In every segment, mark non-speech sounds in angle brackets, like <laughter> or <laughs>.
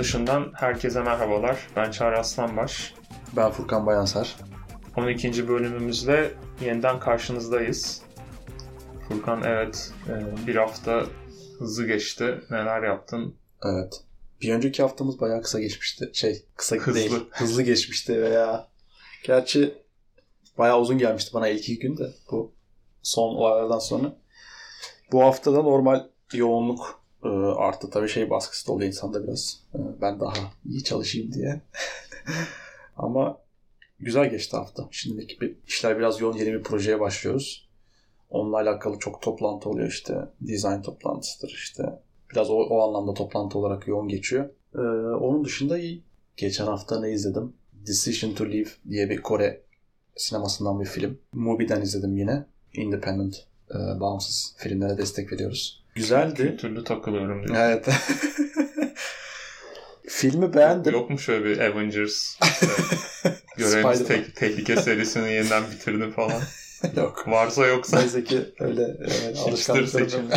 dışından herkese merhabalar. Ben Çağrı Aslanbaş. Ben Furkan Bayansar. 12. bölümümüzde yeniden karşınızdayız. Furkan evet e, bir hafta hızlı geçti. Neler yaptın? Evet. Bir önceki haftamız bayağı kısa geçmişti. Şey kısa Hızlı. değil. <laughs> Hızlı geçmişti veya gerçi bayağı uzun gelmişti bana ilk iki gün de bu son olaylardan sonra. Bu haftada normal yoğunluk e, arttı. Tabii şey baskısı da oluyor insanda biraz. E, ben daha iyi çalışayım diye. <laughs> Ama güzel geçti hafta. Şimdiki bir, işler biraz yoğun. Yeni bir projeye başlıyoruz. Onunla alakalı çok toplantı oluyor işte. Design toplantısıdır işte. Biraz o, o anlamda toplantı olarak yoğun geçiyor. Ee, onun dışında. Geçen hafta ne izledim? Decision to Leave diye bir Kore sinemasından bir film. Mubi'den izledim yine. Independent, e, bağımsız filmlere destek veriyoruz. Güzeldi. Kültürlü takılıyorum diyor. Evet. <laughs> Filmi beğendim. Yok mu şöyle bir Avengers? işte, <laughs> Görevimiz te- tehlike serisini yeniden bitirdim falan. <laughs> Yok. Varsa yoksa Neyse ki öyle e, alışkanlıklarım.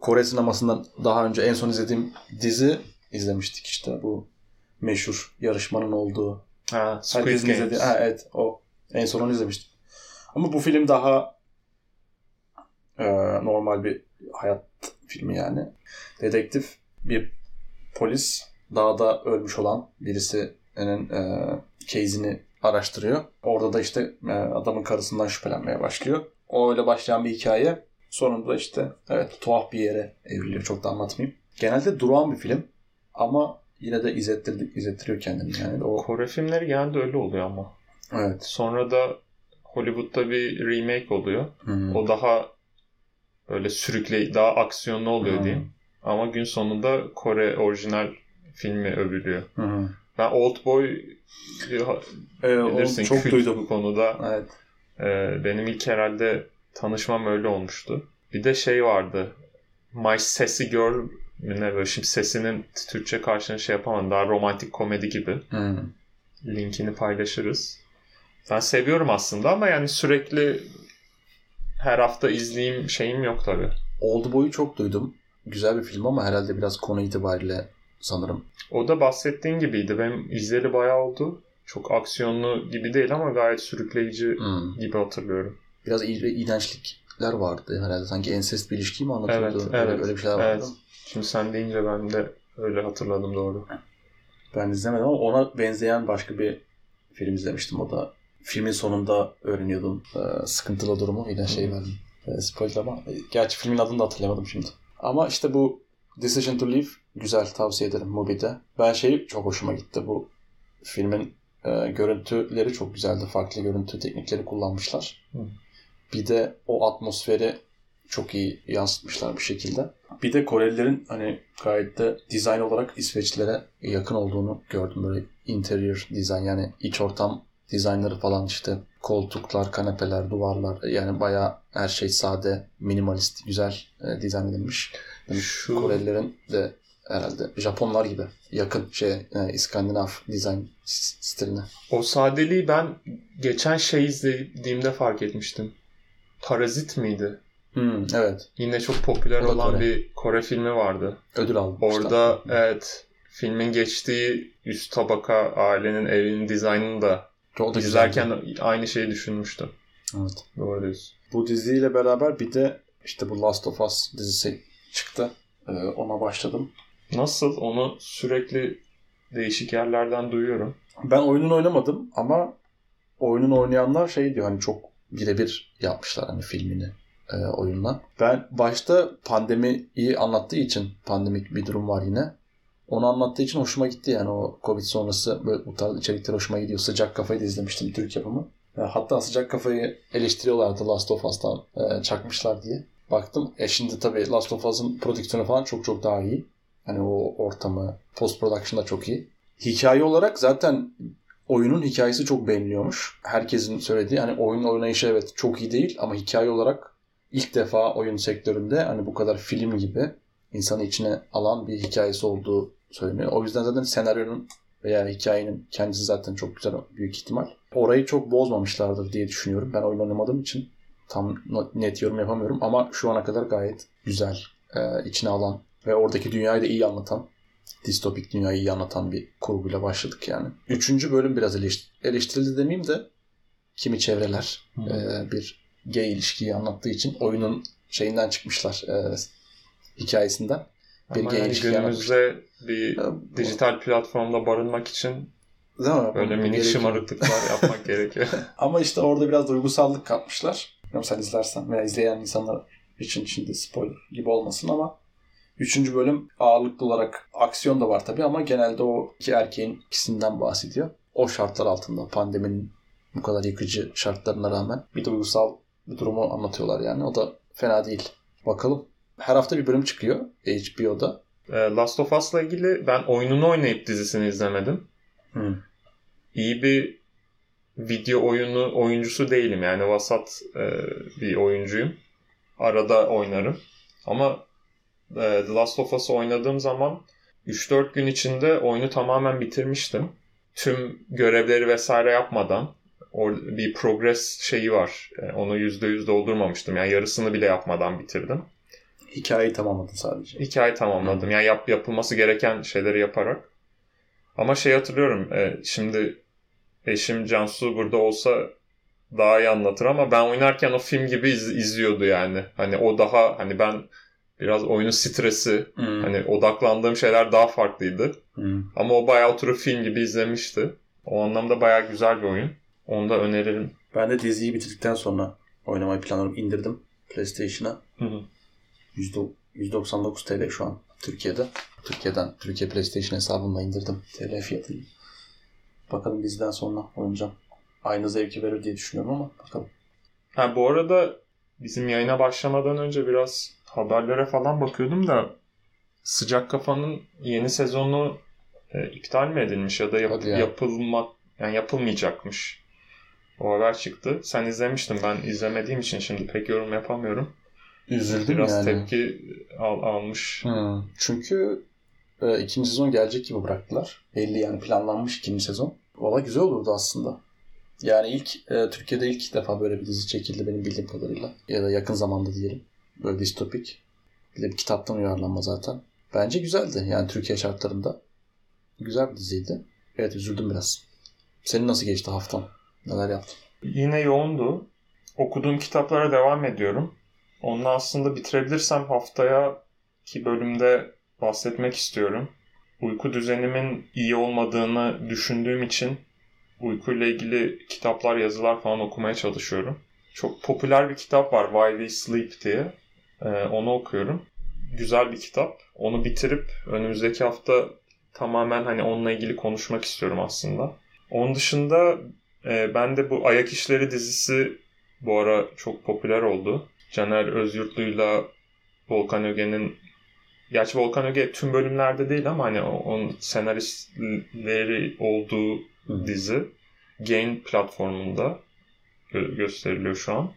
Kore sinemasından daha önce en son izlediğim dizi izlemiştik işte bu meşhur yarışmanın olduğu. ha, Squid Games. izlediği. Ha, evet o. En son onu izlemiştim. Ama bu film daha e, normal bir hayat filmi yani. Dedektif bir polis dağda ölmüş olan birisinin e, case'ini araştırıyor. Orada da işte e, adamın karısından şüphelenmeye başlıyor. O öyle başlayan bir hikaye. Sonunda işte evet tuhaf bir yere evriliyor. Çok da anlatmayayım. Genelde durağan bir film ama yine de izlettirdi, izlettiriyor kendini yani. O, Kore filmleri genelde öyle oluyor ama. evet. Sonra da Hollywood'da bir remake oluyor. Hı. O daha böyle sürükle daha aksiyonlu oluyor Hı. diyeyim. Ama gün sonunda Kore orijinal filmi övülüyor. Hı. Ben Oldboy Ee, onu bilirsin çok kült duydum. bu konuda. Evet. Ee, benim ilk herhalde tanışmam öyle olmuştu. Bir de şey vardı. My Sassy Girl mi ne böyle şimdi sesinin Türkçe karşılığını şey yapamadım. Daha romantik komedi gibi. Hı. Linkini paylaşırız. Ben seviyorum aslında ama yani sürekli her hafta izleyeyim şeyim yok tabii. Oldboy'u çok duydum. Güzel bir film ama herhalde biraz konu itibariyle sanırım. O da bahsettiğin gibiydi. Benim izleri bayağı oldu. Çok aksiyonlu gibi değil ama gayet sürükleyici Hı. gibi hatırlıyorum. Biraz iğre, iğrençlikler vardı herhalde. Sanki ensest bir ilişki mi anlatıyordu? Evet, öyle, evet, öyle bir şeyler vardı. evet. Şimdi sen deyince ben de öyle hatırladım doğru. Ben izlemedim ama ona benzeyen başka bir film izlemiştim. O da filmin sonunda öğreniyordum e, sıkıntılı durumu. Yine şey verdim. E, spoiler ama. e, Gerçi filmin adını da hatırlamadım şimdi. Ama işte bu Decision to Leave güzel tavsiye ederim Mubi'de. Ben şey çok hoşuma gitti. Bu filmin e, görüntüleri çok güzeldi. Farklı görüntü teknikleri kullanmışlar. Hı. Bir de o atmosferi çok iyi yansıtmışlar bir şekilde. Bir de Korelilerin hani gayet de dizayn olarak İsveçlilere yakın olduğunu gördüm. Böyle interior dizayn yani iç ortam dizaynları falan işte koltuklar, kanepeler, duvarlar yani bayağı her şey sade, minimalist, güzel e, dizayn edilmiş. Yani Şu- Korelilerin de herhalde Japonlar gibi yakın şey e, İskandinav dizayn stiline. O sadeliği ben geçen şey izlediğimde fark etmiştim. Parazit miydi? Hmm, evet. Yine çok popüler olan Kore. bir Kore filmi vardı. Ödül almışlar. Orada evet filmin geçtiği üst tabaka ailenin evinin dizaynını da o da güzeldi. izlerken aynı şeyi düşünmüştüm. Evet. Doğru diyorsun. Bu diziyle beraber bir de işte bu Last of Us dizisi çıktı. Ee, ona başladım. Nasıl? Onu sürekli değişik yerlerden duyuyorum. Ben oyunun oynamadım ama oyunun oynayanlar şey diyor hani çok birebir yapmışlar hani filmini e, oyunla. Ben başta pandemiyi anlattığı için pandemik bir durum var yine. Onu anlattığı için hoşuma gitti yani o Covid sonrası böyle bu tarz içerikler hoşuma gidiyor. Sıcak Kafayı da izlemiştim Türk yapımı. E, Hatta Sıcak Kafayı eleştiriyorlardı Last of Us'tan e, çakmışlar diye. Baktım. E şimdi tabii Last of Us'ın prodüksiyonu falan çok çok daha iyi. Hani o ortamı, post production da çok iyi. Hikaye olarak zaten oyunun hikayesi çok beğeniliyormuş. Herkesin söylediği hani oyun oynayışı evet çok iyi değil ama hikaye olarak ilk defa oyun sektöründe hani bu kadar film gibi insanı içine alan bir hikayesi olduğu söyleniyor. O yüzden zaten senaryonun veya hikayenin kendisi zaten çok güzel büyük ihtimal. Orayı çok bozmamışlardır diye düşünüyorum. Ben oyun oynamadığım için tam net yorum yapamıyorum ama şu ana kadar gayet güzel, e, içine alan ve oradaki dünyayı da iyi anlatan, distopik dünyayı iyi anlatan bir kurguyla başladık yani. Üçüncü bölüm biraz eleştir- eleştirildi demeyeyim de kimi çevreler Hı. e, bir gay ilişkiyi anlattığı için oyunun şeyinden çıkmışlar e, hikayesinden. Bir Ama yani günümüzde bir Ya bu- dijital platformda barınmak için Değil mi? böyle minik gerekiyor. şımarıklıklar yapmak gerekiyor. <laughs> Ama işte orada biraz duygusallık katmışlar. Bilmiyorum sen izlersen veya izleyen insanlar için şimdi spoiler gibi olmasın ama üçüncü bölüm ağırlıklı olarak aksiyon da var tabii ama genelde o iki erkeğin ikisinden bahsediyor. O şartlar altında pandeminin bu kadar yıkıcı şartlarına rağmen bir duygusal bir durumu anlatıyorlar yani. O da fena değil. Bakalım. Her hafta bir bölüm çıkıyor HBO'da. Ee, Last of Us'la ilgili ben oyununu oynayıp dizisini izlemedim. Hı. İyi bir video oyunu oyuncusu değilim yani vasat e, bir oyuncuyum. Arada oynarım. Ama e, The Last of Us'ı oynadığım zaman 3-4 gün içinde oyunu tamamen bitirmiştim. Tüm görevleri vesaire yapmadan bir progress şeyi var. E, onu %100 doldurmamıştım. Yani yarısını bile yapmadan bitirdim. Hikayeyi tamamladın sadece. Hikaye tamamladım. Yani yap, yapılması gereken şeyleri yaparak. Ama şey hatırlıyorum. e, şimdi eşim Cansu burada olsa daha iyi anlatır ama ben oynarken o film gibi iz- izliyordu yani. Hani o daha hani ben biraz oyunun stresi Hı. hani odaklandığım şeyler daha farklıydı. Hı. Ama o bayağı oturup film gibi izlemişti. O anlamda bayağı güzel bir oyun. Onu da öneririm. Ben de diziyi bitirdikten sonra oynamayı planlıyorum. İndirdim PlayStation'a. Hı hı. 199 TL şu an Türkiye'de. Türkiye'den, Türkiye PlayStation hesabımla indirdim TL fiyatını. Bakalım diziden sonra oynayacağım. Aynı zevki verir diye düşünüyorum ama bakalım. Ha bu arada bizim yayına başlamadan önce biraz haberlere falan bakıyordum da Sıcak Kafa'nın yeni sezonu e, iptal mi edilmiş ya da yap- ya. yapılmak yani yapılmayacakmış. O haber çıktı. Sen izlemiştin. Ben izlemediğim için şimdi pek yorum yapamıyorum. Üzüldüm Biraz yani. tepki al- almış. Hı. Çünkü e, ikinci sezon gelecek gibi bıraktılar. Belli yani planlanmış ikinci sezon. Valla güzel olurdu aslında. Yani ilk e, Türkiye'de ilk defa böyle bir dizi çekildi benim bildiğim kadarıyla. Ya da yakın zamanda diyelim. Böyle distopik. Bir de bir kitaptan uyarlanma zaten. Bence güzeldi yani Türkiye şartlarında. Güzel bir diziydi. Evet üzüldüm biraz. Senin nasıl geçti haftan? Neler yaptın? Yine yoğundu. Okuduğum kitaplara devam ediyorum. Onu aslında bitirebilirsem haftaya ki bölümde bahsetmek istiyorum. Uyku düzenimin iyi olmadığını düşündüğüm için uykuyla ilgili kitaplar, yazılar falan okumaya çalışıyorum. Çok popüler bir kitap var Why We Sleep diye. Ee, onu okuyorum. Güzel bir kitap. Onu bitirip önümüzdeki hafta tamamen hani onunla ilgili konuşmak istiyorum aslında. Onun dışında e, ben de bu Ayak İşleri dizisi bu ara çok popüler oldu. Caner Özyurtlu'yla Volkan Öge'nin Gerçi Volkan Öge tüm bölümlerde değil ama hani onun senaristleri olduğu Hı. dizi Gain platformunda gö- gösteriliyor şu an.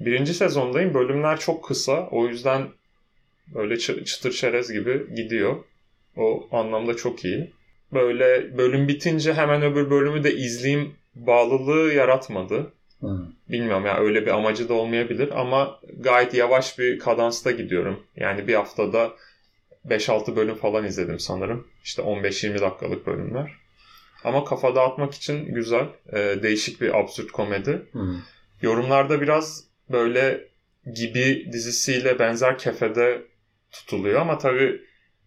Birinci sezondayım. Bölümler çok kısa. O yüzden böyle çı- çıtır çerez gibi gidiyor. O anlamda çok iyi. Böyle bölüm bitince hemen öbür bölümü de izleyeyim bağlılığı yaratmadı. Hı. Bilmiyorum ya öyle bir amacı da olmayabilir ama gayet yavaş bir kadansta gidiyorum. Yani bir haftada 5-6 bölüm falan izledim sanırım. İşte 15-20 dakikalık bölümler. Ama kafa dağıtmak için güzel. Ee, değişik bir absürt komedi. Hı. Yorumlarda biraz böyle gibi dizisiyle benzer kefede tutuluyor ama tabii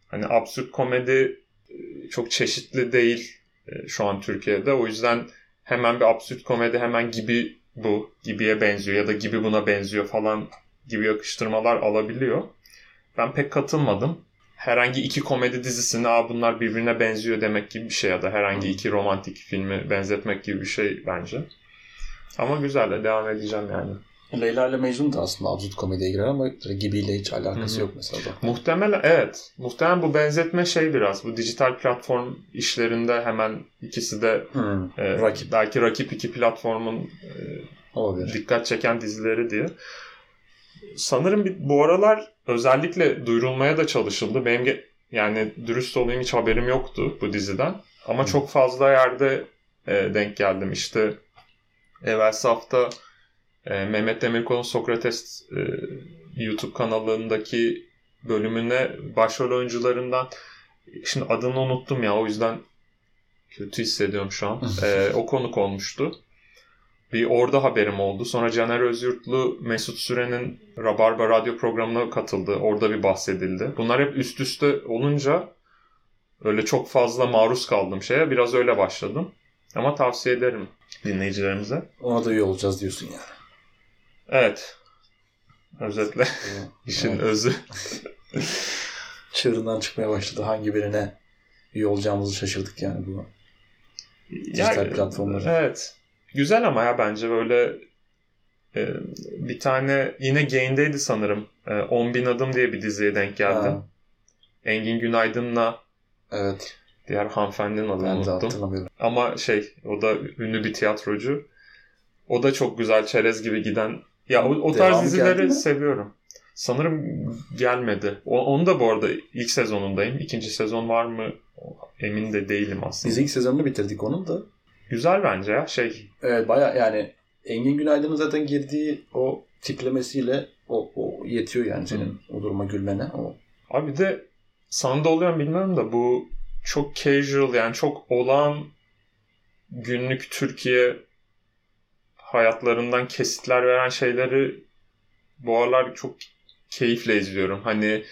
hani absürt komedi e, çok çeşitli değil e, şu an Türkiye'de. O yüzden hemen bir absürt komedi hemen gibi bu, gibiye benziyor ya da gibi buna benziyor falan gibi yakıştırmalar alabiliyor. Ben pek katılmadım. Herhangi iki komedi dizisini Aa, bunlar birbirine benziyor demek gibi bir şey ya da herhangi iki romantik filmi benzetmek gibi bir şey bence. Ama güzel de devam edeceğim yani. Leyla ile Mecnun da aslında absürt komediye girer ama gibiyle hiç alakası Hı hı. yok mesela. da. Muhtemelen evet. Muhtemelen bu benzetme şey biraz. Bu dijital platform işlerinde hemen ikisi de Hı. e, Rakip. belki rakip iki platformun e, Olabilir. dikkat çeken dizileri diye. Sanırım bir, bu aralar özellikle duyurulmaya da çalışıldı. Benim ge- yani dürüst olayım hiç haberim yoktu bu diziden. Ama Hı. çok fazla yerde e, denk geldim. İşte evvelsi hafta e, Mehmet Demirkol'un Sokrates e, YouTube kanalındaki bölümüne başrol oyuncularından şimdi adını unuttum ya o yüzden kötü hissediyorum şu an. ee, o konuk olmuştu. Bir orada haberim oldu. Sonra Caner Özyurtlu Mesut Süren'in Rabarba radyo programına katıldı. Orada bir bahsedildi. Bunlar hep üst üste olunca öyle çok fazla maruz kaldım şeye. Biraz öyle başladım. Ama tavsiye ederim dinleyicilerimize. Ona da üye olacağız diyorsun yani. Evet. Özetle <laughs> <laughs> işin Evet. özü. <laughs> Çığırından çıkmaya başladı. Hangi birine üye olacağımızı şaşırdık yani bu. Dijital platformları. Evet. Güzel ama ya bence böyle e, bir tane yine Gain'deydi sanırım. E, 10 bin adım diye bir diziye denk geldim. Ha, Engin Günaydın'la evet. diğer hanımefendinin adını Ben unuttum. Ama şey o da ünlü bir tiyatrocu. O da çok güzel çerez gibi giden. Ya o, o tarz Devamı dizileri seviyorum. Sanırım gelmedi. O, onu da bu arada ilk sezonundayım. İkinci sezon var mı emin de değilim aslında. Biz ilk sezonunu bitirdik onun da. Güzel bence ya şey. Evet baya yani Engin Günaydın'ın zaten girdiği o tiplemesiyle o, o yetiyor yani senin o duruma gülmene. O Abi bir de sana da oluyor bilmiyorum da bu çok casual yani çok olağan günlük Türkiye hayatlarından kesitler veren şeyleri bu aralar çok keyifle izliyorum. Hani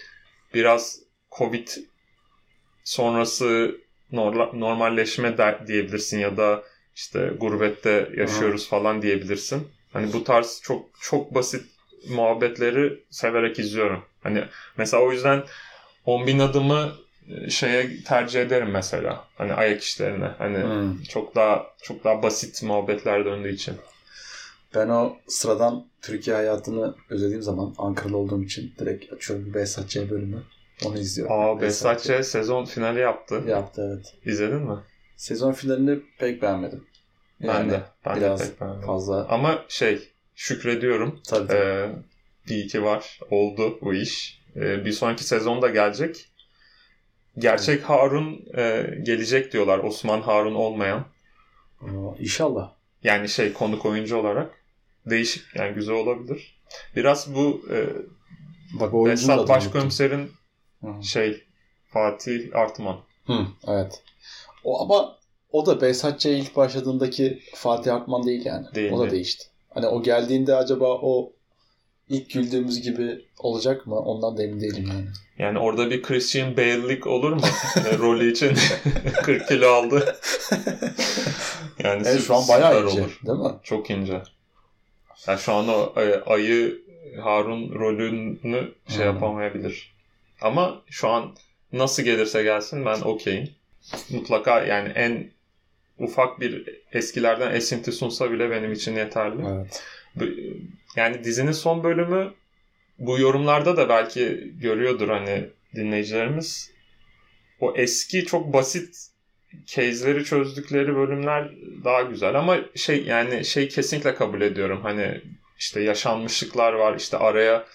biraz Covid sonrası normalleşme diyebilirsin ya da işte gurbette yaşıyoruz falan diyebilirsin. Hani bu tarz çok çok basit muhabbetleri severek izliyorum. Hani mesela o yüzden 10 bin adımı e, şeye tercih ederim mesela. Hani ayak işlerine. Hani Hmm. çok daha çok daha basit muhabbetler döndüğü için. Ben o sıradan Türkiye hayatını özlediğim zaman Ankaralı olduğum için direkt açıyorum bir Behzat Ç. bölümü. Onu izliyorum. Aa Behzat Behzat Ç. sezon finali yaptı. Yaptı evet. İzledin mi? Sezon finalini pek beğenmedim. ben de. Ben biraz de pek beğenmedim. fazla. Ama şey şükrediyorum. Tabii tabii. Ee, bir iki var. Oldu bu iş. Ee, bir sonraki sezonda gelecek. Gerçek Harun e, gelecek diyorlar. Osman Harun olmayan. Aa, İnşallah. Yani şey konuk oyuncu olarak. Değişik yani güzel olabilir. Biraz bu e, Bak Esat. Başkomiserin Hı. şey Fatih Artman. Hı, evet. O ama o da Behzat Ç. ilk başladığındaki Fatih Akman değil yani. Değil o da mi? değişti. Hani o geldiğinde acaba o ilk güldüğümüz gibi olacak mı? Ondan da emin değilim yani. Yani orada bir Christian Bale'lik olur mu? <laughs> E, rolü için <laughs> 40 kilo aldı. <laughs> Yani Evet şu an bayağı ince. olur. Değil mi? Çok ince. Yani şu an o e, ayı Harun rolünü şey Hmm. yapamayabilir. Ama şu an nasıl gelirse gelsin ben okeyim. Mutlaka yani en ufak bir eskilerden esinti sunsa bile benim için yeterli. Evet. Yani dizinin son bölümü bu yorumlarda da belki görüyordur hani dinleyicilerimiz. O eski çok basit case'leri çözdükleri bölümler daha güzel ama şey yani şey kesinlikle kabul ediyorum. Hani işte yaşanmışlıklar var işte araya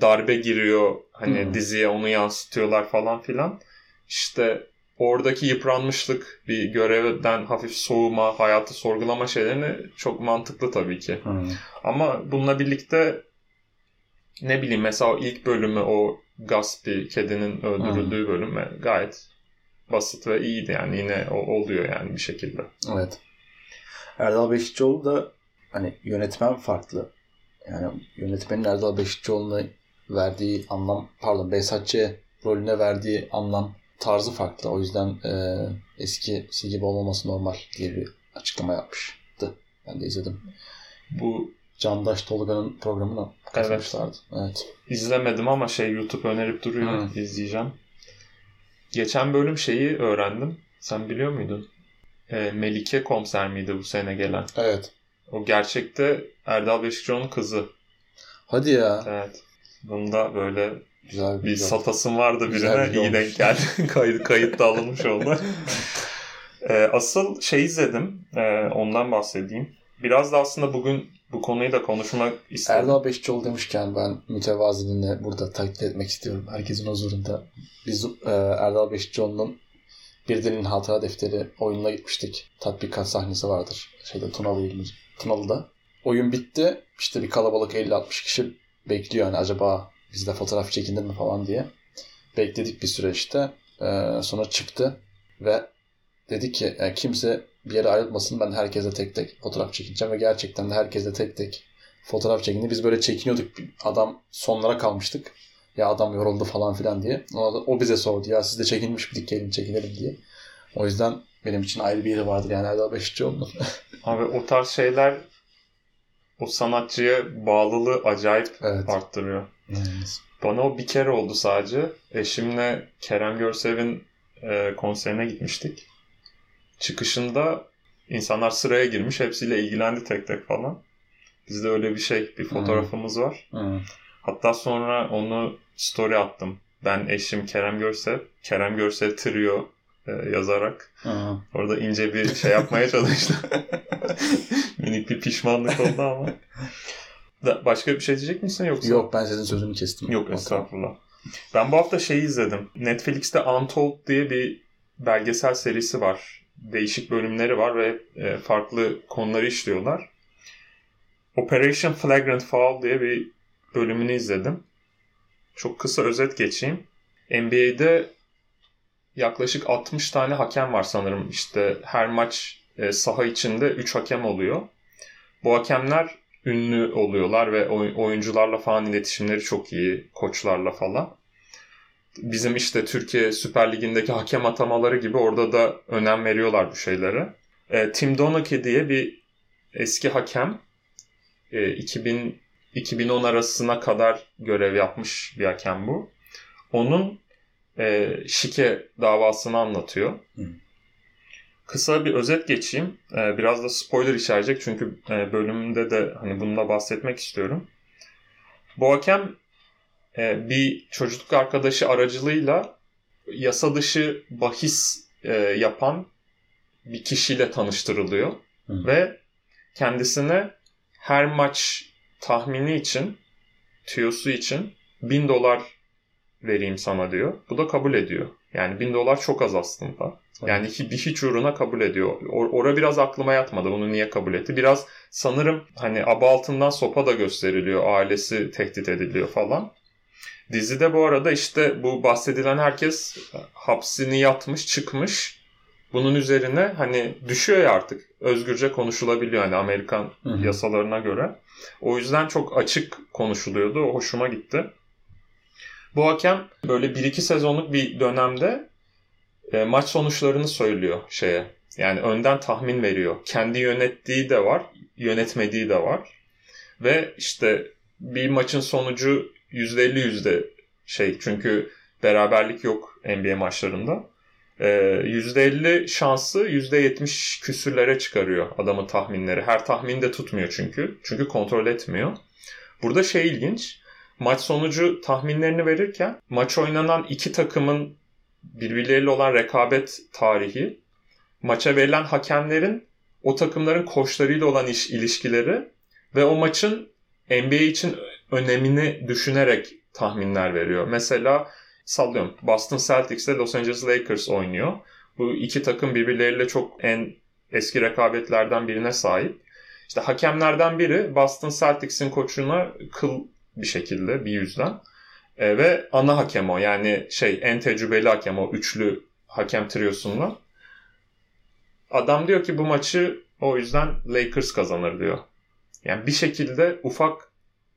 darbe giriyor hani Hmm. diziye onu yansıtıyorlar falan filan. İşte oradaki yıpranmışlık bir görevden hafif soğuma, hayatı sorgulama şeylerini çok mantıklı tabii ki. Hı. Ama bununla birlikte ne bileyim mesela ilk bölümü o Gaspi kedinin öldürüldüğü bölüm e, gayet basit ve iyiydi yani yine oluyor yani bir şekilde. Evet. Erdal Beşikçioğlu da hani yönetmen farklı. Yani yönetmenin Erdal Beşikçioğlu'na verdiği anlam, pardon Behzat Ç. rolüne verdiği anlam tarzı farklı. O yüzden e, eskisi gibi olmaması normal diye bir açıklama yapmıştı. Ben de izledim. Bu Candaş Tolga'nın programına katılmışlardı. Evet. izlemedim ama şey YouTube önerip duruyor Hı. izleyeceğim. Geçen bölüm şeyi öğrendim. Sen biliyor muydun? E, Melike komiser miydi bu sene gelen? Evet. O gerçekte Erdal Beşikçioğlu'nun kızı. Hadi ya. Evet. Bunda böyle Güzel bir güzel. satasım vardı Güzel birine. bir İyi denk geldi. <laughs> Kayıt, kayıt da alınmış oldu. <laughs> Ee, asıl şey izledim. Ee, ondan bahsedeyim. Biraz da aslında bugün bu konuyu da konuşmak istedim. Erdal Beşikçioğlu demişken ben mütevaziliğini burada takdir etmek istiyorum. Herkesin huzurunda. Biz e, Erdal Beşikçioğlu'nun Bir Dilin Hatıra Defteri oyununa gitmiştik. Tatbikat sahnesi vardır. Şeyde Tunalı İlmir. Tunalı'da. Oyun bitti. İşte bir kalabalık 50-60 kişi bekliyor. Yani acaba bizde fotoğraf çekilir mi falan diye. Bekledik bir süre işte. Ee, sonra çıktı ve dedi ki yani kimse bir yere ayrılmasın ben herkese tek tek fotoğraf çekeceğim ve gerçekten de herkese tek tek fotoğraf çekindi. Biz böyle çekiniyorduk. Adam sonlara kalmıştık. Ya adam yoruldu falan filan diye. O, o bize sordu ya siz de çekinmiş bir gelin çekinelim diye. O yüzden benim için ayrı bir yeri vardır yani Erdal Beşikçioğlu'nun. <laughs> Abi o tarz şeyler o sanatçıya bağlılığı acayip evet. arttırıyor. Evet. Bana o bir kere oldu sadece. Eşimle Kerem Görsev'in e, konserine gitmiştik. Çıkışında insanlar sıraya girmiş. Hepsiyle ilgilendi tek tek falan. Bizde öyle bir şey, bir fotoğrafımız hmm. var. Hmm. Hatta sonra onu story attım. Ben eşim Kerem Görsev, Kerem Görsev Trio e, yazarak. Hmm. Orada ince bir şey yapmaya çalıştım. <laughs> Minik bir pişmanlık oldu ama. Da, başka bir şey diyecek misin yoksa? Yok ben senin sözünü kestim. Yok estağfurullah. Ben bu hafta şeyi izledim. Netflix'te Untold diye bir belgesel serisi var. Değişik bölümleri var ve e, farklı konuları işliyorlar. Operation Flagrant Foul diye bir bölümünü izledim. Çok kısa özet geçeyim. NBA'de yaklaşık 60 tane hakem var sanırım. İşte her maç e, saha içinde 3 hakem oluyor. Bu hakemler ünlü oluyorlar ve oyuncularla falan iletişimleri çok iyi. Koçlarla falan. Bizim işte Türkiye Süper Ligi'ndeki hakem atamaları gibi orada da önem veriyorlar bu şeylere. E, Tim Donaghy diye bir eski hakem. E, 2000 2010 arasına kadar görev yapmış bir hakem bu. Onun e, şike davasını anlatıyor. Hı. Kısa bir özet geçeyim. E, biraz da spoiler içerecek çünkü e, bölümünde de hani bununla bahsetmek istiyorum. Bu hakem e, bir çocukluk arkadaşı aracılığıyla yasa dışı bahis e, yapan bir kişiyle tanıştırılıyor. Hı. Ve kendisine her maç tahmini için, tüyosu için 1000 dolar vereyim sana diyor. Bu da kabul ediyor. Yani 1000 dolar çok az aslında. Yani bir hiç uğruna kabul ediyor. Or- ora biraz aklıma yatmadı. Bunu niye kabul etti? Biraz sanırım hani aba altından sopa da gösteriliyor. Ailesi tehdit ediliyor falan. Dizide bu arada işte bu bahsedilen herkes hapsini yatmış, çıkmış. Bunun üzerine hani düşüyor ya artık. Özgürce konuşulabiliyor hani Amerikan Hı-hı. yasalarına göre. O yüzden çok açık konuşuluyordu. O hoşuma gitti. Bu hakem böyle 1-2 sezonluk bir dönemde e, maç sonuçlarını söylüyor şeye. Yani önden tahmin veriyor. Kendi yönettiği de var, yönetmediği de var. Ve işte bir maçın sonucu %50 yüzde şey çünkü beraberlik yok NBA maçlarında. %50 şansı %70 küsürlere çıkarıyor adamın tahminleri. Her tahmin de tutmuyor çünkü. Çünkü kontrol etmiyor. Burada şey ilginç. Maç sonucu tahminlerini verirken maç oynanan iki takımın birbirleriyle olan rekabet tarihi, maça verilen hakemlerin o takımların koçlarıyla olan iş, ilişkileri ve o maçın NBA için önemini düşünerek tahminler veriyor. Mesela sallıyorum Boston Celtics ile Los Angeles Lakers oynuyor. Bu iki takım birbirleriyle çok en eski rekabetlerden birine sahip. İşte hakemlerden biri Boston Celtics'in koçuna kıl bir şekilde bir yüzden. E, ve ana hakem o yani şey en tecrübeli hakem o üçlü hakem triosundan. Adam diyor ki bu maçı o yüzden Lakers kazanır diyor. Yani bir şekilde ufak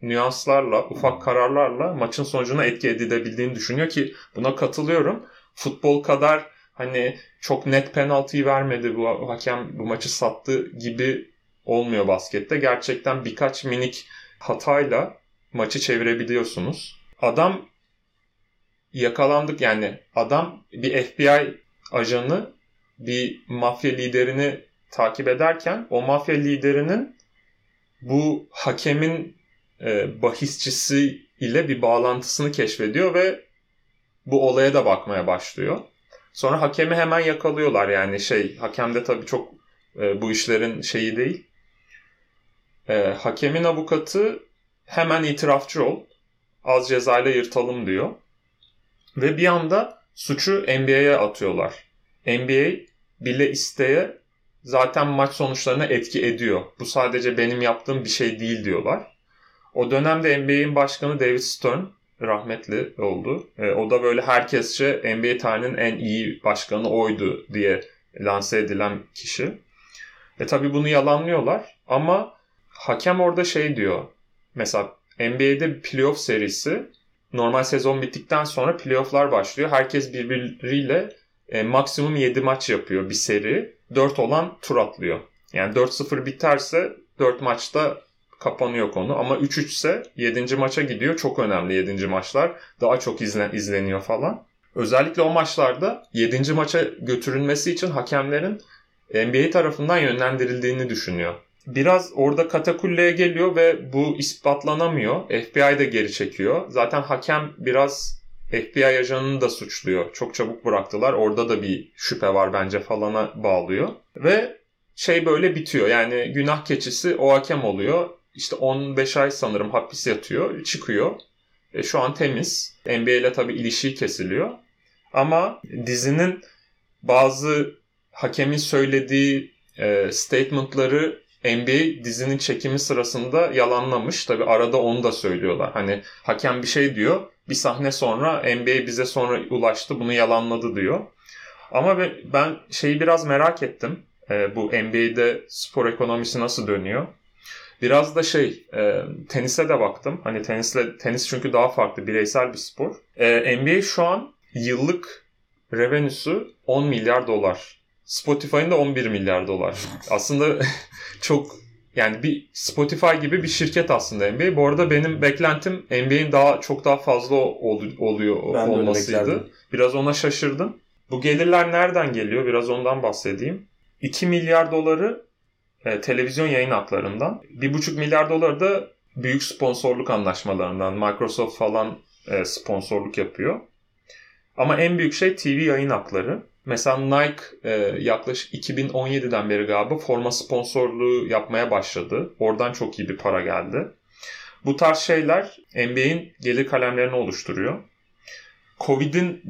nüanslarla, ufak kararlarla maçın sonucuna etki edilebildiğini düşünüyor ki buna katılıyorum. Futbol kadar hani çok net penaltıyı vermedi bu hakem bu maçı sattı gibi olmuyor baskette. Gerçekten birkaç minik hatayla maçı çevirebiliyorsunuz. Adam yakalandık yani adam bir FBI ajanı bir mafya liderini takip ederken o mafya liderinin bu hakemin e, bahisçisi ile bir bağlantısını keşfediyor ve bu olaya da bakmaya başlıyor. Sonra hakemi hemen yakalıyorlar yani şey hakem de tabii çok e, bu işlerin şeyi değil. E, hakemin avukatı hemen itirafçı ol. Az cezayla yırtalım diyor. Ve bir anda suçu NBA'ye atıyorlar. NBA bile isteye zaten maç sonuçlarına etki ediyor. Bu sadece benim yaptığım bir şey değil diyorlar. O dönemde NBA'in başkanı David Stern rahmetli oldu. E, o da böyle herkesçe NBA tarihinin en iyi başkanı oydu diye lanse edilen kişi. E tabi bunu yalanlıyorlar ama hakem orada şey diyor. Mesela NBA'de bir playoff serisi normal sezon bittikten sonra playofflar başlıyor. Herkes birbiriyle e, maksimum 7 maç yapıyor bir seri. 4 olan tur atlıyor. Yani 4-0 biterse 4 maçta kapanıyor konu. Ama 3-3 ise 7. maça gidiyor. Çok önemli 7. maçlar. Daha çok izlen, izleniyor falan. Özellikle o maçlarda 7. maça götürülmesi için hakemlerin NBA tarafından yönlendirildiğini düşünüyor. Biraz orada katakulleye geliyor ve bu ispatlanamıyor. FBI de geri çekiyor. Zaten hakem biraz FBI ajanını da suçluyor. Çok çabuk bıraktılar. Orada da bir şüphe var bence falana bağlıyor. Ve şey böyle bitiyor. Yani günah keçisi o hakem oluyor. İşte 15 ay sanırım hapis yatıyor. Çıkıyor. E, şu an temiz. NBA ile tabii ilişiği kesiliyor. Ama dizinin bazı hakemin söylediği e, statementları NBA dizinin çekimi sırasında yalanlamış. Tabi arada onu da söylüyorlar. Hani hakem bir şey diyor. Bir sahne sonra NBA bize sonra ulaştı bunu yalanladı diyor. Ama ben şeyi biraz merak ettim. E, bu NBA'de spor ekonomisi nasıl dönüyor? Biraz da şey e, tenise de baktım. Hani tenisle tenis çünkü daha farklı bireysel bir spor. E, NBA şu an yıllık revenüsü 10 milyar dolar. Spotify'ın da 11 milyar dolar. Aslında <laughs> çok yani bir Spotify gibi bir şirket aslında NBA. Bu arada benim beklentim NBA'in daha çok daha fazla ol, oluyor ben olmasıydı. Biraz ona şaşırdım. Bu gelirler nereden geliyor? Biraz ondan bahsedeyim. 2 milyar doları e, televizyon yayın haklarından. 1,5 milyar doları da büyük sponsorluk anlaşmalarından. Microsoft falan e, sponsorluk yapıyor. Ama en büyük şey TV yayın hakları. Mesela Nike e, yaklaşık 2017'den beri galiba forma sponsorluğu yapmaya başladı. Oradan çok iyi bir para geldi. Bu tarz şeyler NBA'in gelir kalemlerini oluşturuyor. Covid'in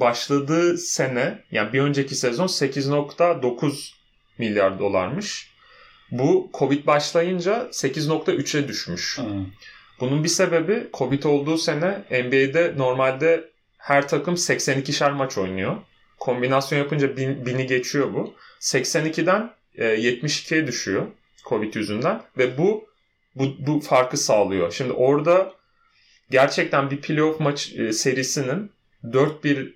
başladığı sene yani bir önceki sezon 8.9 milyar dolarmış. Bu Covid başlayınca 8.3'e düşmüş. Hmm. Bunun bir sebebi Covid olduğu sene NBA'de normalde her takım 82'şer maç oynuyor. Kombinasyon yapınca bin, bini geçiyor bu. 82'den e, 72'ye düşüyor Covid yüzünden ve bu bu, bu farkı sağlıyor. Şimdi orada gerçekten bir playoff maç e, serisinin 4-1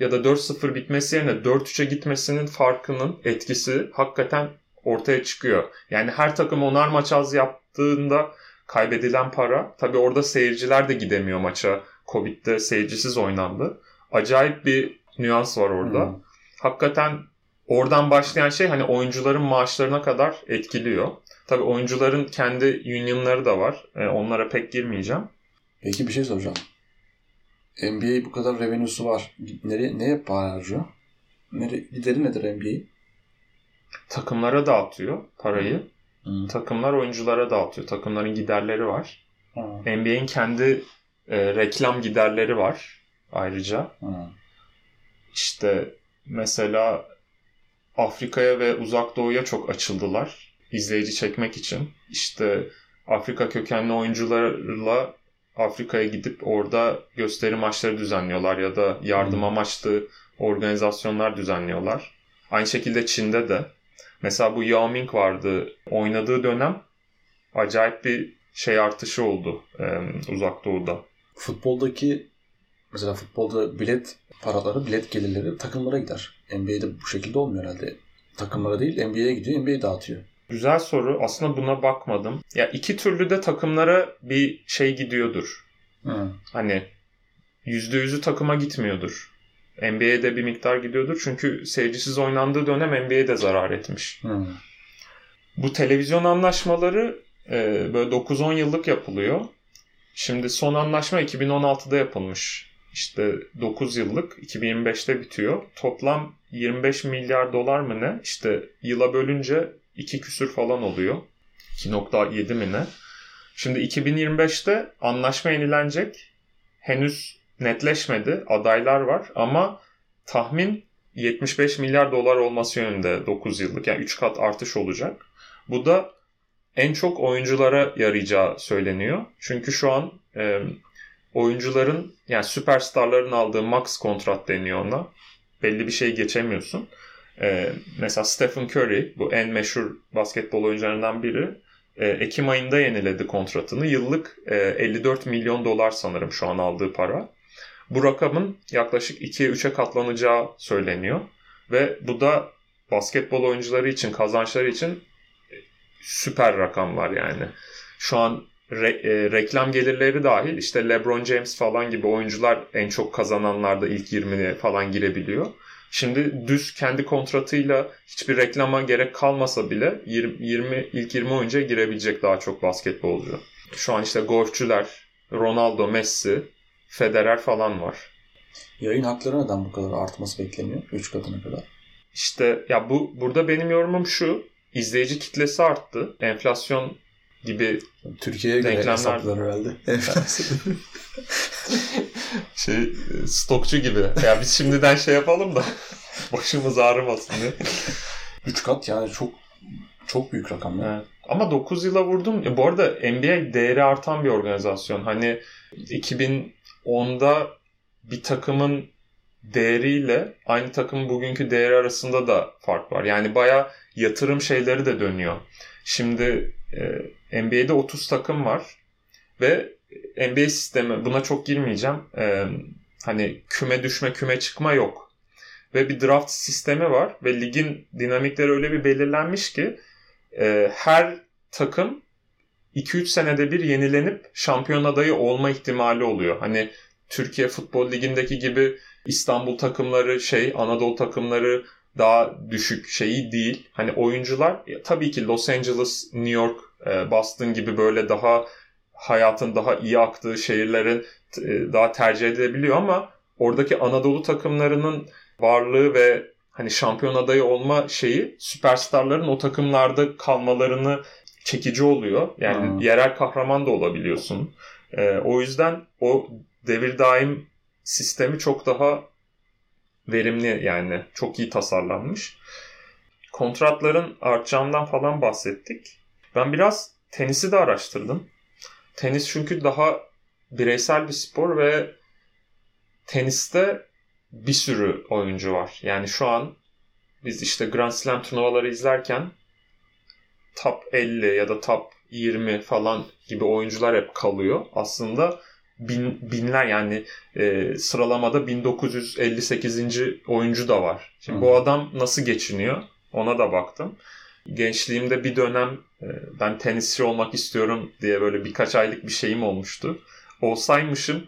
ya da 4-0 bitmesi yerine 4-3'e gitmesinin farkının etkisi hakikaten ortaya çıkıyor. Yani her takım onar maç az yaptığında kaybedilen para tabi orada seyirciler de gidemiyor maça. Covid'de seyircisiz oynandı. Acayip bir nüans var orada. Hmm. Hakikaten oradan başlayan şey hani oyuncuların maaşlarına kadar etkiliyor. Tabi oyuncuların kendi unionları da var. E, onlara pek girmeyeceğim. Peki bir şey soracağım. NBA bu kadar revenue'su var. Nereye, neye para harcıyor? Nere, gideri nedir NBA? Takımlara dağıtıyor parayı. Hmm. Takımlar oyunculara dağıtıyor. Takımların giderleri var. Hmm. NBA'in kendi e, reklam giderleri var ayrıca. Hmm. İşte mesela Afrika'ya ve Uzak Doğu'ya çok açıldılar izleyici çekmek için. İşte Afrika kökenli oyuncularla Afrika'ya gidip orada gösteri maçları düzenliyorlar ya da yardım amaçlı organizasyonlar düzenliyorlar. Aynı şekilde Çin'de de. Mesela bu Yao Ming vardı. Oynadığı dönem acayip bir şey artışı oldu e, uzak doğuda. Futboldaki mesela futbolda bilet paraları, bilet gelirleri takımlara gider. NBA'de bu şekilde olmuyor herhalde. Takımlara değil NBA'ye gidiyor, NBA dağıtıyor. Güzel soru. Aslında buna bakmadım. Ya iki türlü de takımlara bir şey gidiyordur. Hı. Hani yüzde yüzü takıma gitmiyordur. NBA'de bir miktar gidiyordur. Çünkü seyircisiz oynandığı dönem NBA'de zarar etmiş. Hı. Bu televizyon anlaşmaları e, böyle 9-10 yıllık yapılıyor. Şimdi son anlaşma 2016'da yapılmış. İşte 9 yıllık 2025'te bitiyor. Toplam 25 milyar dolar mı ne? İşte yıla bölünce 2 küsür falan oluyor. 2.7 mi ne? Şimdi 2025'te anlaşma yenilenecek. Henüz netleşmedi. Adaylar var ama tahmin 75 milyar dolar olması yönünde 9 yıllık. Yani 3 kat artış olacak. Bu da en çok oyunculara yarayacağı söyleniyor. Çünkü şu an e, oyuncuların yani süperstarların aldığı max kontrat deniyor ona. Belli bir şey geçemiyorsun. Ee, mesela Stephen Curry bu en meşhur basketbol oyuncularından biri. Ee, Ekim ayında yeniledi kontratını. Yıllık e, 54 milyon dolar sanırım şu an aldığı para. Bu rakamın yaklaşık 2'ye 3'e katlanacağı söyleniyor. Ve bu da basketbol oyuncuları için, kazançları için süper rakamlar yani. Şu an re- e, reklam gelirleri dahil işte LeBron James falan gibi oyuncular en çok kazananlarda ilk 20'ye falan girebiliyor. Şimdi düz kendi kontratıyla hiçbir reklama gerek kalmasa bile 20, 20 ilk 20 oyuncuya girebilecek daha çok basketbolcu. Şu an işte golfçüler, Ronaldo, Messi, Federer falan var. Yayın hakları neden bu kadar artması bekleniyor? 3 katına kadar. İşte ya bu burada benim yorumum şu. izleyici kitlesi arttı. Enflasyon gibi Türkiye'ye göre hesaplar herhalde. <laughs> şey stokçu gibi. Ya biz şimdiden şey yapalım da <laughs> başımız ağrımasın diye. 3 kat yani çok çok büyük rakam ya. Evet. Ama 9 yıla vurdum. Ya bu arada NBA değeri artan bir organizasyon. Hani 2010'da bir takımın değeriyle aynı takımın bugünkü değeri arasında da fark var. Yani baya yatırım şeyleri de dönüyor. Şimdi e, NBA'de 30 takım var ve NBA sistemi buna çok girmeyeceğim. E, hani küme düşme küme çıkma yok. Ve bir draft sistemi var ve ligin dinamikleri öyle bir belirlenmiş ki e, her takım 2-3 senede bir yenilenip şampiyon adayı olma ihtimali oluyor. Hani Türkiye Futbol Ligi'ndeki gibi İstanbul takımları şey Anadolu takımları daha düşük şeyi değil. Hani oyuncular ya, tabii ki Los Angeles, New York, e, Boston gibi böyle daha hayatın daha iyi aktığı şehirlerin e, daha tercih edilebiliyor ama oradaki Anadolu takımlarının varlığı ve hani şampiyon adayı olma şeyi süperstarların o takımlarda kalmalarını çekici oluyor. Yani Hmm. yerel kahraman da olabiliyorsun. E, o yüzden o devir daim sistemi çok daha verimli yani çok iyi tasarlanmış. Kontratların artacağından falan bahsettik. Ben biraz tenisi de araştırdım. Tenis çünkü daha bireysel bir spor ve teniste bir sürü oyuncu var. Yani şu an biz işte Grand Slam turnuvaları izlerken top 50 ya da top 20 falan gibi oyuncular hep kalıyor. Aslında bin, binler yani e, sıralamada 1958. oyuncu da var. Şimdi Hı. bu adam nasıl geçiniyor? Ona da baktım. Gençliğimde bir dönem e, ben tenisçi olmak istiyorum diye böyle birkaç aylık bir şeyim olmuştu. Olsaymışım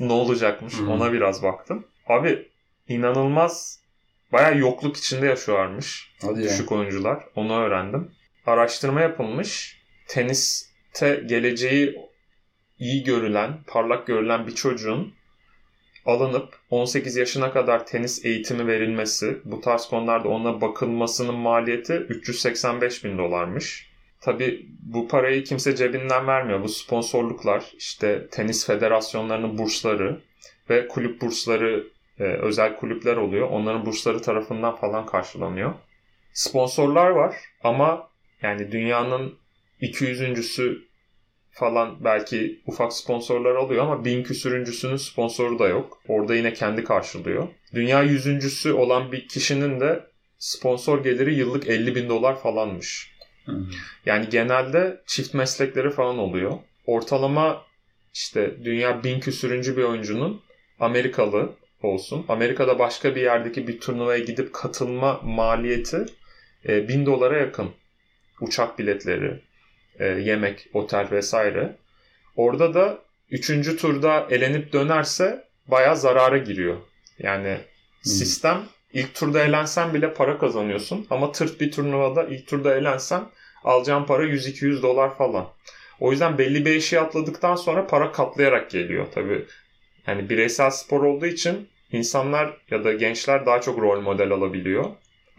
ne olacakmış Hı. ona biraz baktım. Abi inanılmaz bayağı yokluk içinde yaşıyorlarmış Hadi ya. düşük oyuncular. Onu öğrendim. Araştırma yapılmış. Teniste geleceği iyi görülen, parlak görülen bir çocuğun alınıp 18 yaşına kadar tenis eğitimi verilmesi, bu tarz konularda ona bakılmasının maliyeti 385 bin dolarmış. Tabi bu parayı kimse cebinden vermiyor. Bu sponsorluklar, işte tenis federasyonlarının bursları ve kulüp bursları, e, özel kulüpler oluyor. Onların bursları tarafından falan karşılanıyor. Sponsorlar var ama yani dünyanın 200.sü falan belki ufak sponsorlar alıyor ama bin küsürüncüsünün sponsoru da yok. Orada yine kendi karşılıyor. Dünya yüzüncüsü olan bir kişinin de sponsor geliri yıllık 50 bin dolar falanmış. Yani genelde çift meslekleri falan oluyor. Ortalama işte dünya bin küsürüncü bir oyuncunun Amerikalı olsun. Amerika'da başka bir yerdeki bir turnuvaya gidip katılma maliyeti e, bin dolara yakın. Uçak biletleri, e, yemek, otel vesaire. Orada da üçüncü turda elenip dönerse bayağı zarara giriyor. Yani sistem ilk turda elensen bile para kazanıyorsun ama tırt bir turnuvada ilk turda elensen alacağın para 100-200 dolar falan. O yüzden belli bir eşiği atladıktan sonra para katlayarak geliyor tabii. Yani bireysel spor olduğu için insanlar ya da gençler daha çok rol model alabiliyor.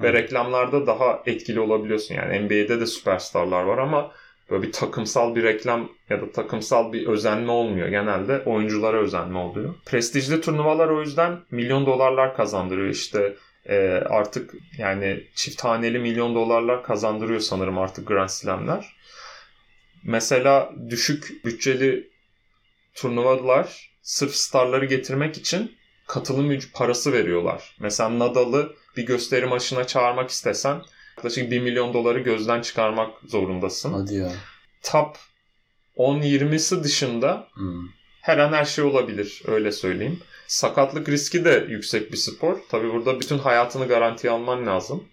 Ve reklamlarda daha etkili olabiliyorsun. Yani NBA'de de süperstarlar var ama böyle bir takımsal bir reklam ya da takımsal bir özenme olmuyor. Genelde oyunculara özenme oluyor. Prestijli turnuvalar o yüzden milyon dolarlar kazandırıyor. İşte e, artık yani çift haneli milyon dolarlar kazandırıyor sanırım artık Grand Slam'ler. Mesela düşük bütçeli turnuvalar sırf starları getirmek için katılım parası veriyorlar. Mesela Nadal'ı bir gösteri maçına çağırmak istesen yaklaşık 1 milyon doları gözden çıkarmak zorundasın. Hadi ya. Top 10-20'si dışında Hmm. her an her şey olabilir öyle söyleyeyim. Sakatlık riski de yüksek bir spor. Tabi burada bütün hayatını garantiye alman lazım.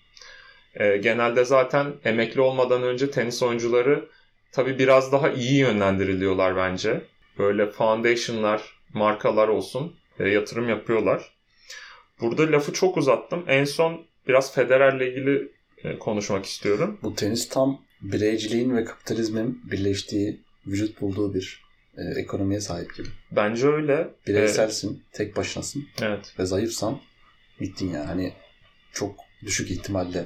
Ee, genelde zaten emekli olmadan önce tenis oyuncuları tabi biraz daha iyi yönlendiriliyorlar bence. Böyle foundationlar, markalar olsun e, yatırım yapıyorlar. Burada lafı çok uzattım. En son biraz Federer'le ilgili e, konuşmak istiyorum. Bu tenis tam bireyciliğin ve kapitalizmin birleştiği, vücut bulduğu bir e, ekonomiye sahip gibi. Bence öyle. Bireyselsin, tek başınasın Ee, evet. ve zayıfsan bittin yani. Hani çok düşük ihtimalle.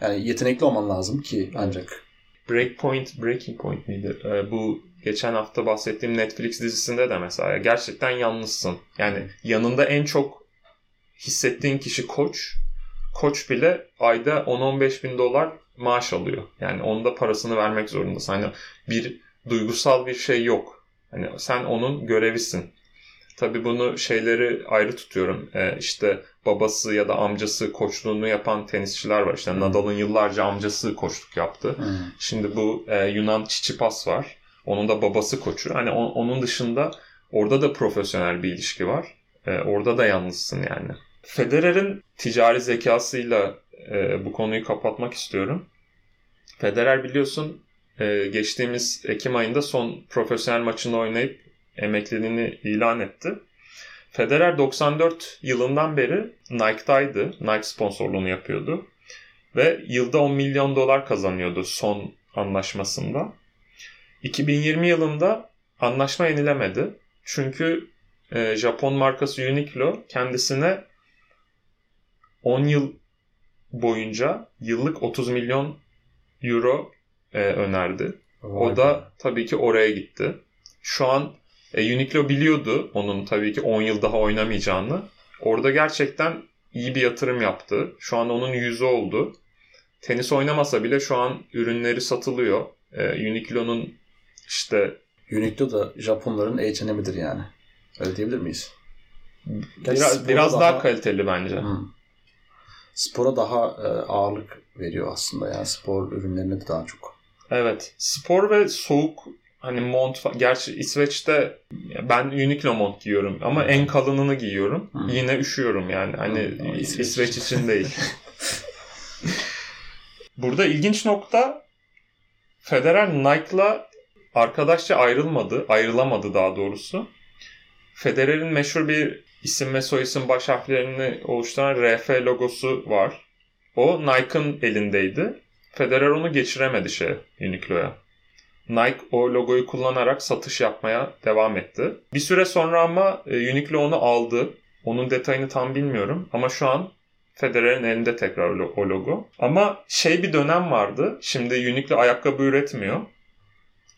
Yani yetenekli olman lazım ki ancak. Breakpoint, Breaking Point miydi? Ee, bu geçen hafta bahsettiğim Netflix dizisinde de mesela gerçekten yalnızsın. Yani yanında en çok hissettiğin kişi koç. Koç bile ayda 10-15 bin dolar maaş alıyor. Yani onun da parasını vermek zorundasın. Hani bir duygusal bir şey yok. Hani sen onun görevisin. Tabii bunu şeyleri ayrı tutuyorum. Ee, işte babası ya da amcası koçluğunu yapan tenisçiler var. İşte Nadal'ın yıllarca amcası koçluk yaptı. Hmm. Şimdi bu e, Yunan Çiçipas var. Onun da babası koçu. Hani on- onun dışında orada da profesyonel bir ilişki var. E, orada da yalnızsın yani. Federer'in ticari zekasıyla e, bu konuyu kapatmak istiyorum. Federer biliyorsun e, geçtiğimiz Ekim ayında son profesyonel maçını oynayıp emekliliğini ilan etti. Federer 94 yılından beri Nike'daydı. Nike sponsorluğunu yapıyordu. Ve yılda 10 milyon dolar kazanıyordu son anlaşmasında. 2020 yılında anlaşma yenilemedi. Çünkü e, Japon markası Uniqlo kendisine 10 yıl boyunca yıllık 30 milyon euro e, önerdi. Vay O da tabii ki oraya gitti. Şu an e, Uniqlo biliyordu onun tabii ki 10 yıl daha oynamayacağını. Orada gerçekten iyi bir yatırım yaptı. Şu an onun yüzü oldu. Tenis oynamasa bile şu an ürünleri satılıyor. E, Uniqlo'nun işte Uniqlo da Japonların H&M'dir yani. Öyle diyebilir miyiz? Gerçi biraz, biraz daha, kaliteli bence. Hmm. Spora daha e, ağırlık veriyor aslında. Yani spor ürünlerine de daha çok. Evet. Spor ve soğuk hani mont gerçi İsveç'te ben Uniqlo mont giyiyorum ama en kalınını giyiyorum. Hı. Yine üşüyorum yani. Hani Hı, İsveç. İsveç. için değil. <laughs> Burada ilginç nokta Federer Nike'la arkadaşça ayrılmadı. Ayrılamadı daha doğrusu. Federer'in meşhur bir isim ve soyisim baş harflerini oluşturan RF logosu var. O Nike'ın elindeydi. Federer onu geçiremedi şey Uniqlo'ya. Nike o logoyu kullanarak satış yapmaya devam etti. Bir süre sonra ama e, Uniqlo onu aldı. Onun detayını tam bilmiyorum ama şu an Federer'in elinde tekrar o logo. Ama şey bir dönem vardı. Şimdi Uniqlo ayakkabı üretmiyor.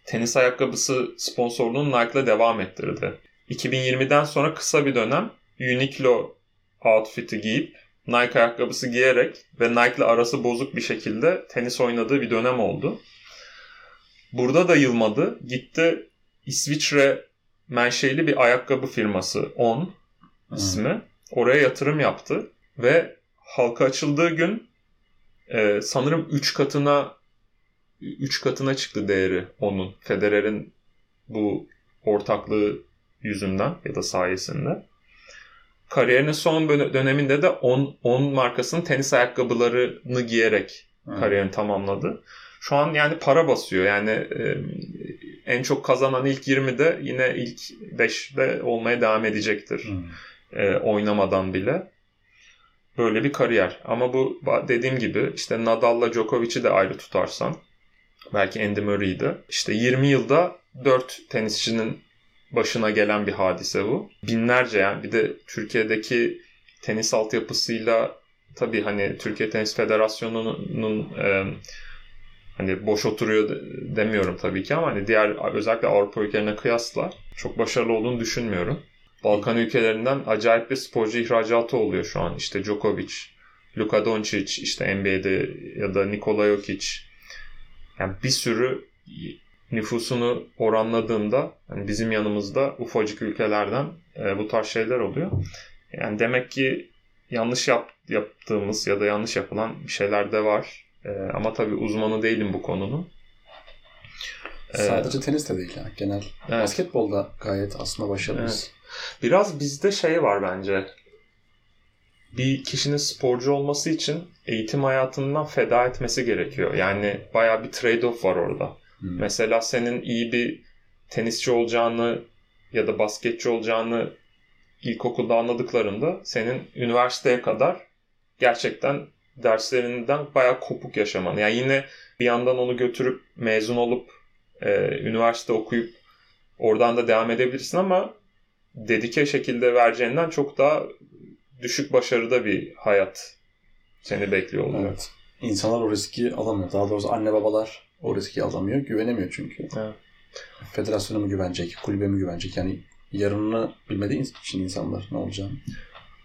Tenis ayakkabısı sponsorluğunu Nike'la devam ettirdi. 2020'den sonra kısa bir dönem Uniqlo outfit'i giyip Nike ayakkabısı giyerek ve Nike'la arası bozuk bir şekilde tenis oynadığı bir dönem oldu. Burada da yılmadı. Gitti İsviçre menşeli bir ayakkabı firması On ismi. Oraya yatırım yaptı ve halka açıldığı gün e, sanırım 3 katına 3 katına çıktı değeri onun. Federer'in bu ortaklığı yüzünden ya da sayesinde. Kariyerinin son döneminde de On, On markasının tenis ayakkabılarını giyerek Hmm. kariyerini tamamladı. Şu an yani para basıyor. Yani e, en çok kazanan ilk 20'de yine ilk 5'de olmaya devam edecektir. Hmm. E, oynamadan bile. Böyle bir kariyer. Ama bu dediğim gibi işte Nadal'la Djokovic'i de ayrı tutarsan belki Andy Murray'di. İşte 20 yılda 4 tenisçinin başına gelen bir hadise bu. Binlerce yani bir de Türkiye'deki tenis altyapısıyla tabii hani Türkiye Tenis Federasyonu'nun e, hani boş oturuyor de- demiyorum tabii ki ama hani diğer özellikle Avrupa ülkelerine kıyasla çok başarılı olduğunu düşünmüyorum. Balkan ülkelerinden acayip bir sporcu ihracatı oluyor şu an. İşte Djokovic, Luka Doncic, işte NBA'de ya da Nikola Jokic. Yani bir sürü nüfusunu oranladığında hani bizim yanımızda ufacık ülkelerden e, bu tarz şeyler oluyor. Yani demek ki yanlış yap, yaptığımız ya da yanlış yapılan bir şeyler de var. E, ama tabii uzmanı değilim bu konunun. E, Sadece tenis de değil yani genel. Evet. Basketbolda gayet aslında başarılıyız. Evet. Biraz bizde şey var bence. Bir kişinin sporcu olması için eğitim hayatından feda etmesi gerekiyor. Yani baya bir trade-off var orada. Hmm. Mesela senin iyi bir tenisçi olacağını ya da basketçi olacağını ilkokulda anladıklarında senin üniversiteye kadar gerçekten derslerinden bayağı kopuk yaşaman. Yani yine bir yandan onu götürüp mezun olup e, üniversite okuyup oradan da devam edebilirsin ama dedike şekilde vereceğinden çok daha düşük başarıda bir hayat seni bekliyor oluyor. Evet. İnsanlar o riski alamıyor. Daha doğrusu anne babalar o riski alamıyor. Güvenemiyor çünkü. Evet. Federasyona mı güvenecek, kulübe mi güvenecek? Yani yarınını bilmediği için insanlar ne olacağını.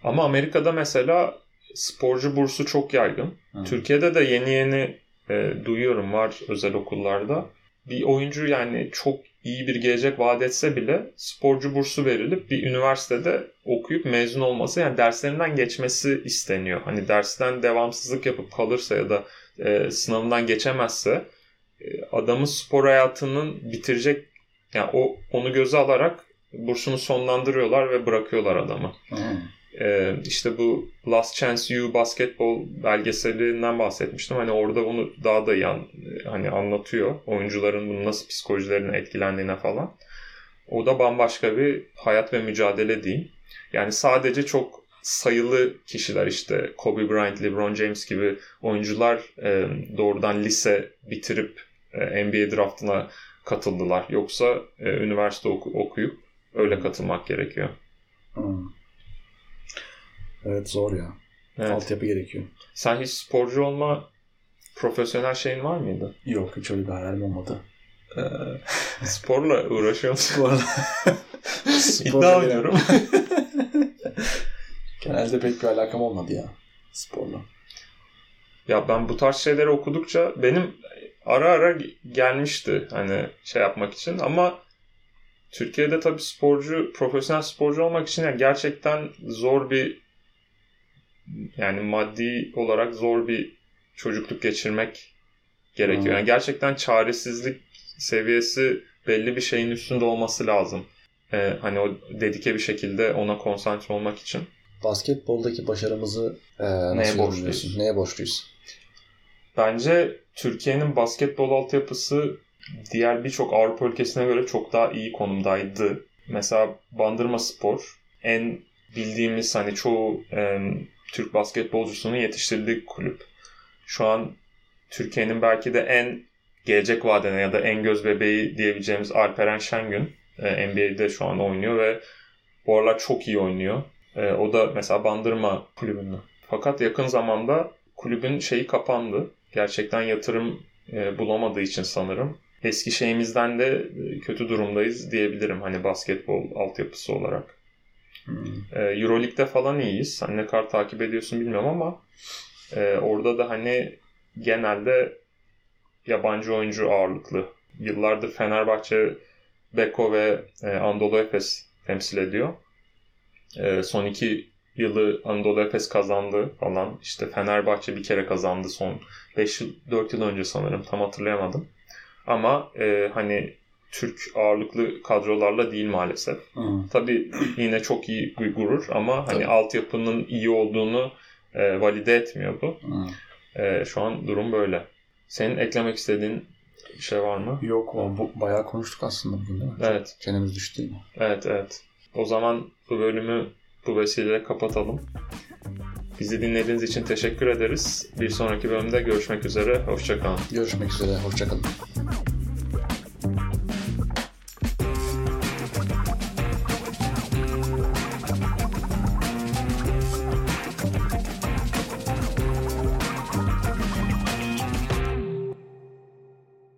Ama Amerika'da mesela sporcu bursu çok yaygın. Hı. Türkiye'de de yeni yeni e, duyuyorum var özel okullarda. Bir oyuncu yani çok iyi bir gelecek vaat etse bile sporcu bursu verilip bir üniversitede okuyup mezun olması yani derslerinden geçmesi isteniyor. Hani dersten devamsızlık yapıp kalırsa ya da e, sınavından geçemezse adamın spor hayatının bitirecek yani o onu göze alarak bursunu sonlandırıyorlar ve bırakıyorlar adamı. Hmm. Ee, işte bu Last Chance U basketbol belgeselinden bahsetmiştim. Hani orada onu daha da iyi an, hani anlatıyor. Oyuncuların bunu nasıl psikolojilerine etkilendiğine falan. O da bambaşka bir hayat ve mücadele diyeyim. Yani sadece çok sayılı kişiler işte Kobe Bryant, LeBron James gibi oyuncular e, doğrudan lise bitirip NBA draftına katıldılar. Yoksa e, üniversite oku, okuyup öyle katılmak gerekiyor. Hmm. Evet zor ya. Evet. Altyapı gerekiyor. Sen hiç sporcu olma profesyonel şeyin var mıydı? Yok hiç öyle bir hayalim olmadı. Ee... Sporla uğraşıyor musun? Sporla. <laughs> İddia oynuyorum. <laughs> Genelde pek bir alakam olmadı ya sporla. Ya ben bu tarz şeyleri okudukça benim ara ara gelmişti hani şey yapmak için ama Türkiye'de tabii sporcu, profesyonel sporcu olmak için yani gerçekten zor bir yani maddi olarak zor bir çocukluk geçirmek gerekiyor. Hmm. Yani gerçekten çaresizlik seviyesi belli bir şeyin üstünde olması lazım. Ee, hani o dedike bir şekilde ona konsantre olmak için. Basketboldaki başarımızı e, nasıl Neye borçluyuz? Neye borçluyuz? Bence Türkiye'nin basketbol altyapısı diğer birçok Avrupa ülkesine göre çok daha iyi konumdaydı. Mesela Bandırma Spor en bildiğimiz hani çoğu e, Türk basketbolcusunun yetiştirdiği kulüp. Şu an Türkiye'nin belki de en gelecek vadene ya da en göz bebeği diyebileceğimiz Alperen Şengün e, NBA'de şu an oynuyor ve bu aralar çok iyi oynuyor. E, o da mesela Bandırma kulübünde. Fakat yakın zamanda kulübün şeyi kapandı. Gerçekten yatırım e, bulamadığı için sanırım. Eski şeyimizden de e, kötü durumdayız diyebilirim hani basketbol altyapısı olarak. Hmm. E, Euroleague'de falan iyiyiz. Hani ne kadar takip ediyorsun bilmiyorum ama e, orada da hani genelde yabancı oyuncu ağırlıklı. Yıllardır Fenerbahçe, Beko ve e, Anadolu Efes temsil ediyor. E, son iki yılı Anadolu Efes kazandı falan. İşte Fenerbahçe bir kere kazandı son 5 yıl, 4 yıl önce sanırım. Tam hatırlayamadım. Ama e, hani Türk ağırlıklı kadrolarla değil maalesef. Hmm. Tabii yine çok iyi bir gurur ama hani Tabii. altyapının iyi olduğunu e, valide etmiyor bu. Hmm. E, şu an durum böyle. Senin eklemek istediğin bir şey var mı? Yok. Bu, bayağı konuştuk aslında bugün değil mi? Evet. Çenemiz düştü değil mi? Evet evet. O zaman bu bölümü bu vesileyle kapatalım. Bizi dinlediğiniz için teşekkür ederiz. Bir sonraki bölümde görüşmek üzere. Hoşçakalın. Görüşmek üzere. Hoşçakalın.